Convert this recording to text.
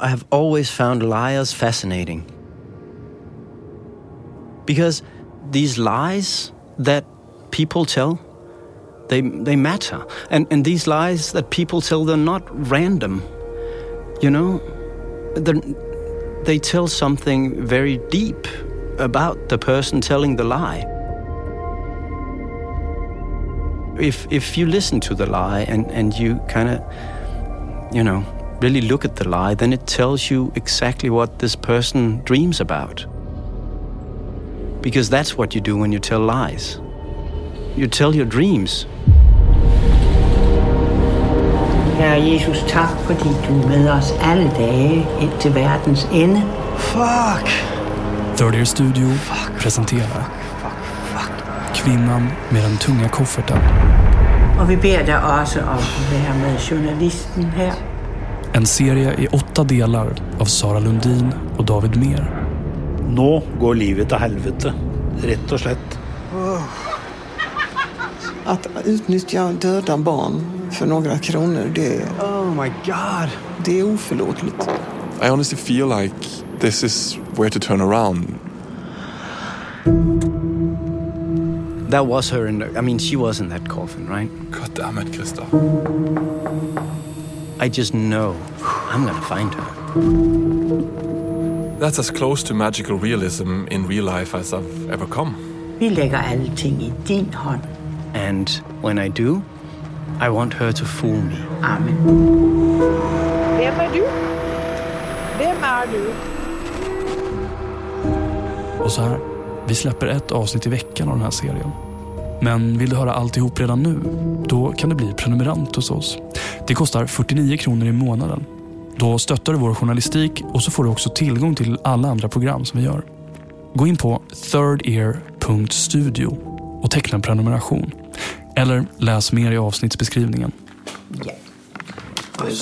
I have always found liars fascinating. Because these lies that people tell, they, they matter. And, and these lies that people tell, they're not random. You know, they tell something very deep about the person telling the lie. If, if you listen to the lie and, and you kind of, you know, really look at the lie, then it tells you exactly what this person dreams about. Because that's what you do when you tell lies. You tell your dreams. Herre Jesus, tak fordi du er med os alle dage ind til verdens ende. Fuck! Third Ear Studio fuck, presenterar fuck, Fuck. Kvinnan med den tunga kofferten. Och vi ber dig också om att vara med journalisten här. En serie i åtta delar av Sara Lundin och David Mer. Nu går livet till helvete, rätt och slätt. Att utnyttja döda barn för några kronor, det, oh my God. det är oförlåtligt. I honestly feel like this is where to turn around. That was her in the, I mean, she was in that coffin, right? God damn it, Krista. I just know I'm gonna find her. That's as close to magical realism in real life as I've ever come. Vi lägger allting i din hand. And when I do, I want her to fool me. Amen. Vem är du? Vem är du? Och så här, vi släpper ett avsnitt i veckan av den här serien. Men vill du höra alltihop redan nu? Då kan du bli prenumerant hos oss. Det kostar 49 kronor i månaden. Då stöttar du vår journalistik och så får du också tillgång till alla andra program som vi gör. Gå in på thirdear.studio och teckna en prenumeration. Eller läs mer i avsnittsbeskrivningen. Ja. Och